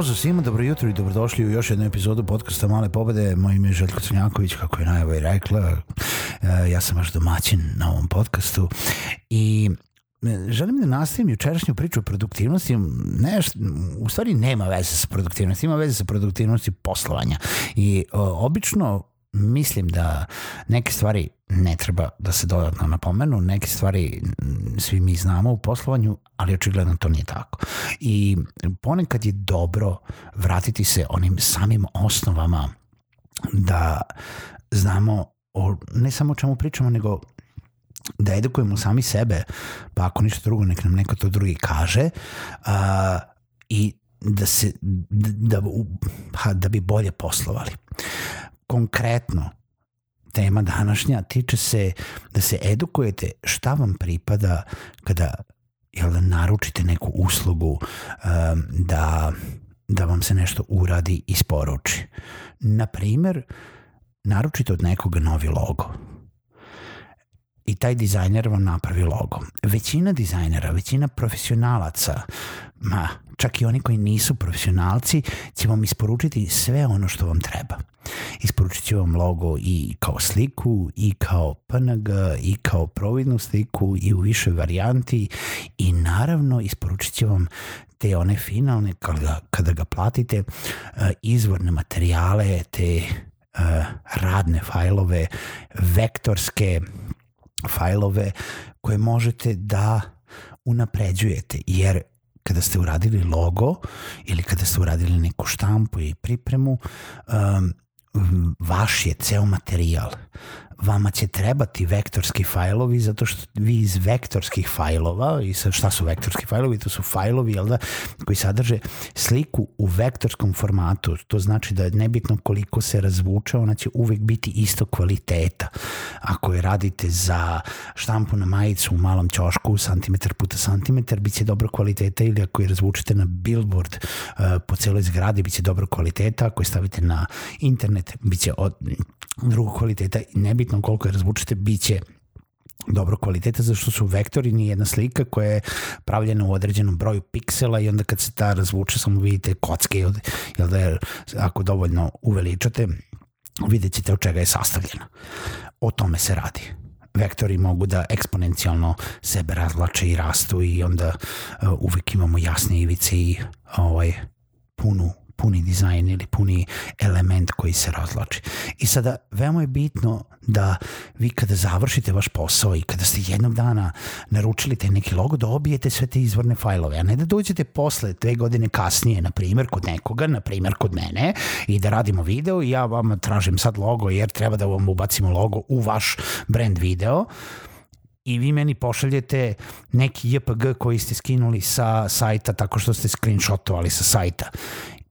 Pozdrav svima, dobro jutro i dobrodošli u još jednu epizodu podcasta Male pobede. Moje ime je Željko Crnjaković, kako je najava i rekla. E, ja sam vaš domaćin na ovom podcastu i e, želim da nastavim jučerašnju priču o produktivnosti. Ne, u stvari nema veze sa produktivnosti, ima veze sa produktivnosti poslovanja. I o, obično mislim da neke stvari ne treba da se dodatno napomenu, neke stvari svi mi znamo u poslovanju, ali očigledno to nije tako. I ponekad je dobro vratiti se onim samim osnovama da znamo o, ne samo o čemu pričamo, nego da edukujemo sami sebe, pa ako ništa drugo, nek nam neko to drugi kaže, a, i da se da, da, da bi bolje poslovali konkretno tema današnja tiče se da se edukujete šta vam pripada kada jel da naručite neku uslugu um, da, da vam se nešto uradi i isporuči. Na primer, naručite od nekoga novi logo i taj dizajner vam napravi logo. Većina dizajnera, većina profesionalaca, ma čak i oni koji nisu profesionalci, će vam isporučiti sve ono što vam treba. Isporučit će vam logo i kao sliku, i kao PNG, i kao providnu sliku, i u više varijanti, i naravno isporučit će vam te one finalne, kada, kada ga platite, eh, izvorne materijale, te uh, radne fajlove, vektorske fajlove koje možete da unapređujete, jer kada ste uradili logo ili kada ste uradili neku štampu i pripremu, um, vaš je ceo materijal vama će trebati vektorski fajlovi zato što vi iz vektorskih fajlova i sa šta su vektorski fajlovi? To su fajlovi da, koji sadrže sliku u vektorskom formatu. To znači da je nebitno koliko se razvuče ona će uvek biti isto kvaliteta. Ako je radite za štampu na majicu u malom ćošku santimetar puta santimetar bit će dobro kvaliteta ili ako je razvučete na billboard uh, po celoj zgradi bit će dobro kvaliteta ako je stavite na internet bit će od drugog kvaliteta. Nebitno nebitno koliko je razvučete, bit će dobro kvaliteta, zašto su vektori ni jedna slika koja je pravljena u određenom broju piksela i onda kad se ta razvuče samo vidite kocke, jel da je, ako dovoljno uveličate, vidjet ćete od čega je sastavljena. O tome se radi vektori mogu da eksponencijalno sebe razlače i rastu i onda uh, uvek imamo jasne ivice i ovaj, punu puni dizajn ili puni element koji se razlači. I sada, veoma je bitno da vi kada završite vaš posao i kada ste jednog dana naručili te neki logo, dobijete da sve te izvorne fajlove, a ne da dođete posle dve godine kasnije, na primer kod nekoga, na primer kod mene i da radimo video i ja vam tražim sad logo jer treba da vam ubacimo logo u vaš brand video i vi meni pošaljete neki JPG koji ste skinuli sa sajta tako što ste screenshotovali sa sajta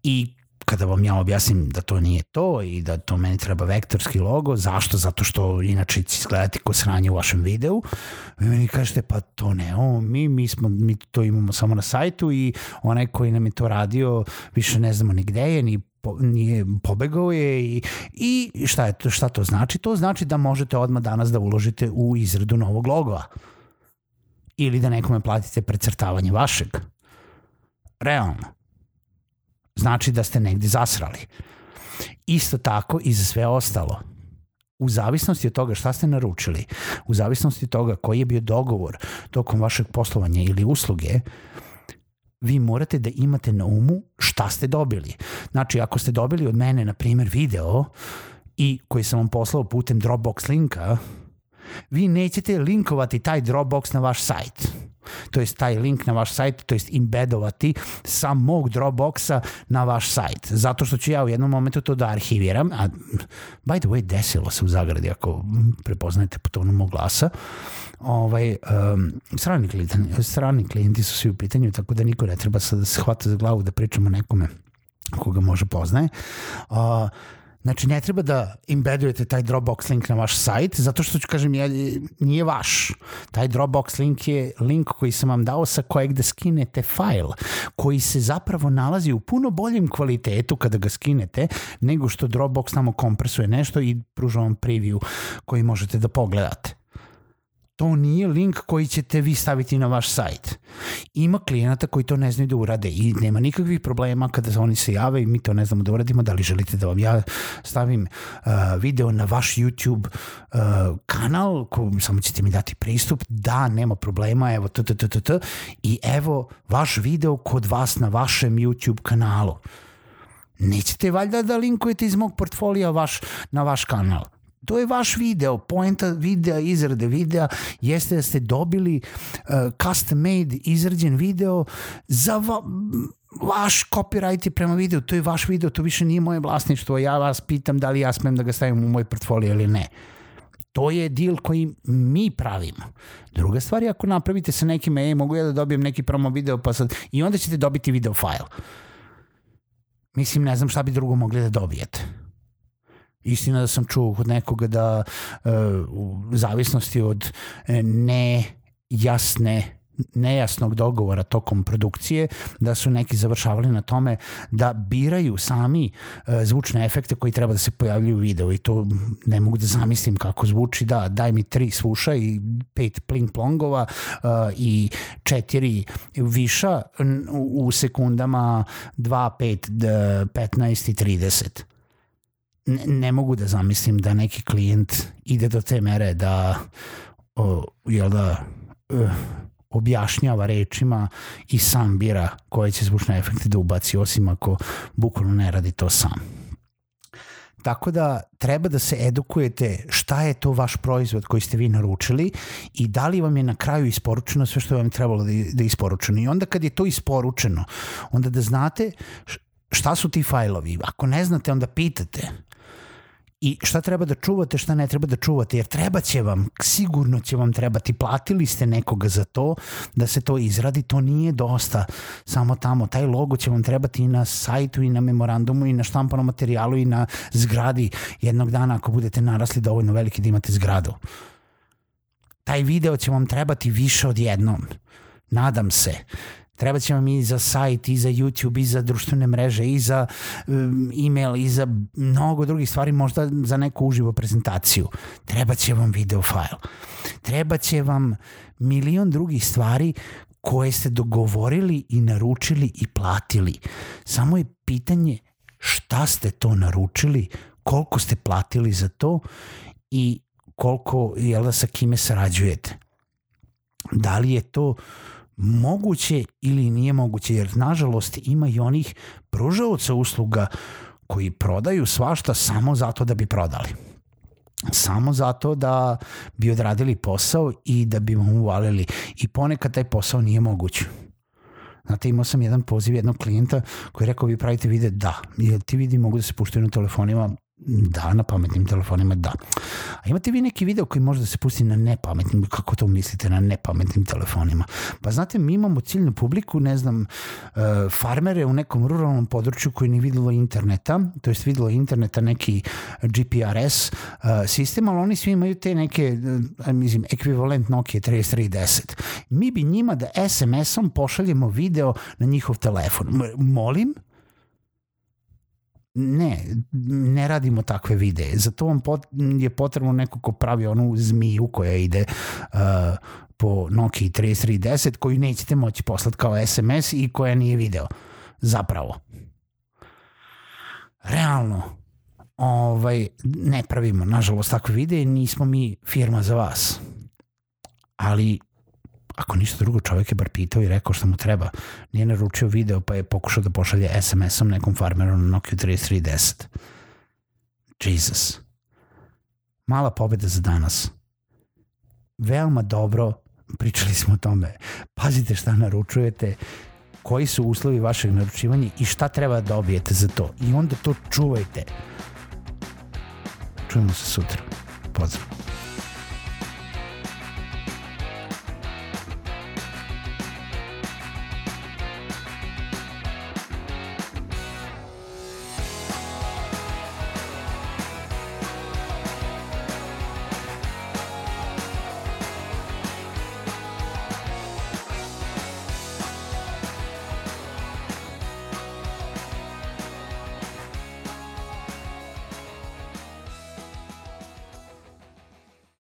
i kada vam ja objasnim da to nije to i da to meni treba vektorski logo, zašto? Zato što inače će izgledati ko sranje u vašem videu. Vi meni kažete, pa to ne, o, mi, mi, smo, mi to imamo samo na sajtu i onaj koji nam je to radio više ne znamo ni gde je, ni po, nije pobegao je i, i šta, je to, šta to znači? To znači da možete odmah danas da uložite u izradu novog logova ili da nekome platite precrtavanje vašeg. Realno znači da ste negde zasrali. Isto tako i za sve ostalo. U zavisnosti od toga šta ste naručili, u zavisnosti od toga koji je bio dogovor tokom vašeg poslovanja ili usluge, vi morate da imate na umu šta ste dobili. Znači, ako ste dobili od mene, na primer, video i koji sam vam poslao putem Dropbox linka, vi nećete linkovati taj Dropbox na vaš sajt to jest taj link na vaš sajt, to jest imbedovati sa mog Dropboxa na vaš sajt. Zato što ću ja u jednom momentu to da arhiviram, a by the way, desilo se u zagradi, ako prepoznajete po tonu mog glasa, ovaj, um, strani, klijenti, strani klijenti su svi u pitanju, tako da niko ne treba sad da se hvata za glavu da pričamo nekome koga može poznaje. Uh, Znači, ne treba da embedujete taj Dropbox link na vaš sajt, zato što ću kažem, je, nije vaš. Taj Dropbox link je link koji sam vam dao sa kojeg da skinete fajl, koji se zapravo nalazi u puno boljem kvalitetu kada ga skinete, nego što Dropbox samo kompresuje nešto i pruža vam preview koji možete da pogledate to nije link koji ćete vi staviti na vaš sajt. Ima klijenata koji to ne znaju da urade i nema nikakvih problema kada oni se jave i mi to ne znamo da uradimo, da li želite da vam ja stavim uh, video na vaš YouTube uh, kanal, ko, samo ćete mi dati pristup, da, nema problema, evo t, t, t, t, t, i evo vaš video kod vas na vašem YouTube kanalu. Nećete valjda da linkujete iz mog portfolija vaš, na vaš kanal To je vaš video, poenta videa, izrade videa jeste da ste dobili uh, custom made izrađen video za va, vaš copyright je prema videu, to je vaš video, to više nije moje vlasništvo, ja vas pitam da li ja smem da ga stavim u moj portfolio ili ne. To je deal koji mi pravimo. Druga stvar je ako napravite sa nekim, ej, mogu ja da dobijem neki promo video, pa sad, i onda ćete dobiti video file. Mislim, ne znam šta bi drugo mogli da dobijete Istina da sam čuo kod nekoga da uh, u zavisnosti od e, nejasne nejasnog dogovora tokom produkcije, da su neki završavali na tome da biraju sami uh, zvučne efekte koji treba da se pojavljuju u videu. I to ne mogu da zamislim kako zvuči, da, daj mi tri sluša i pet pling plongova i četiri viša u, u sekundama 2, 5, 15 i 30 ne, mogu da zamislim da neki klijent ide do te mere da o, jel da uh, objašnjava rečima i sam bira koje će zvučne efekte da ubaci osim ako bukvalno ne radi to sam. Tako da treba da se edukujete šta je to vaš proizvod koji ste vi naručili i da li vam je na kraju isporučeno sve što vam je trebalo da, da isporučeno. I onda kad je to isporučeno, onda da znate šta su ti fajlovi. Ako ne znate, onda pitate i šta treba da čuvate, šta ne treba da čuvate, jer treba će vam, sigurno će vam trebati, platili ste nekoga za to da se to izradi, to nije dosta. Samo tamo, taj logo će vam trebati i na sajtu i na memorandumu i na štampanom materijalu i na zgradi. Jednog dana ako budete narasli dovoljno veliki da imate zgradu. Taj video će vam trebati više od jednom. Nadam se treba će vam i za sajt, i za YouTube, i za društvene mreže, i za um, email, i za mnogo drugih stvari, možda za neku uživo prezentaciju. Treba će vam video file. Treba će vam milion drugih stvari koje ste dogovorili i naručili i platili. Samo je pitanje šta ste to naručili, koliko ste platili za to i koliko, jel da, sa kime sarađujete. Da li je to moguće ili nije moguće, jer nažalost ima i onih pružaoca usluga koji prodaju svašta samo zato da bi prodali. Samo zato da bi odradili posao i da bi vam uvalili. I ponekad taj posao nije moguć. Znate, imao sam jedan poziv jednog klijenta koji je rekao vi pravite vide, da, ti vidi mogu da se puštaju na telefonima, Da, na pametnim telefonima, da. A imate vi neki video koji može da se pusti na nepametnim, kako to mislite, na nepametnim telefonima? Pa znate, mi imamo ciljnu publiku, ne znam, uh, farmere u nekom ruralnom području koji nije videlo interneta, to jest videlo interneta neki GPRS uh, sistem, ali oni svi imaju te neke, uh, mislim, ekvivalent Nokia 3310. Mi bi njima da SMS-om pošaljemo video na njihov telefon. Molim, Ne, ne radimo takve videe. Za to vam pot, je potrebno neko ko pravi onu zmiju koja ide uh, po Nokia 3310 koju nećete moći poslati kao SMS i koja nije video. Zapravo. Realno, ovaj, ne pravimo, nažalost, takve videe, nismo mi firma za vas. Ali ako ništa drugo, čovjek je bar pitao i rekao što mu treba. Nije naručio video pa je pokušao da pošalje SMS-om nekom farmeru na Nokia 3310. Jesus. Mala pobeda za danas. Veoma dobro, pričali smo o tome. Pazite šta naručujete, koji su uslovi vašeg naručivanja i šta treba da dobijete za to. I onda to čuvajte. Čujemo se sutra. Pozdrav.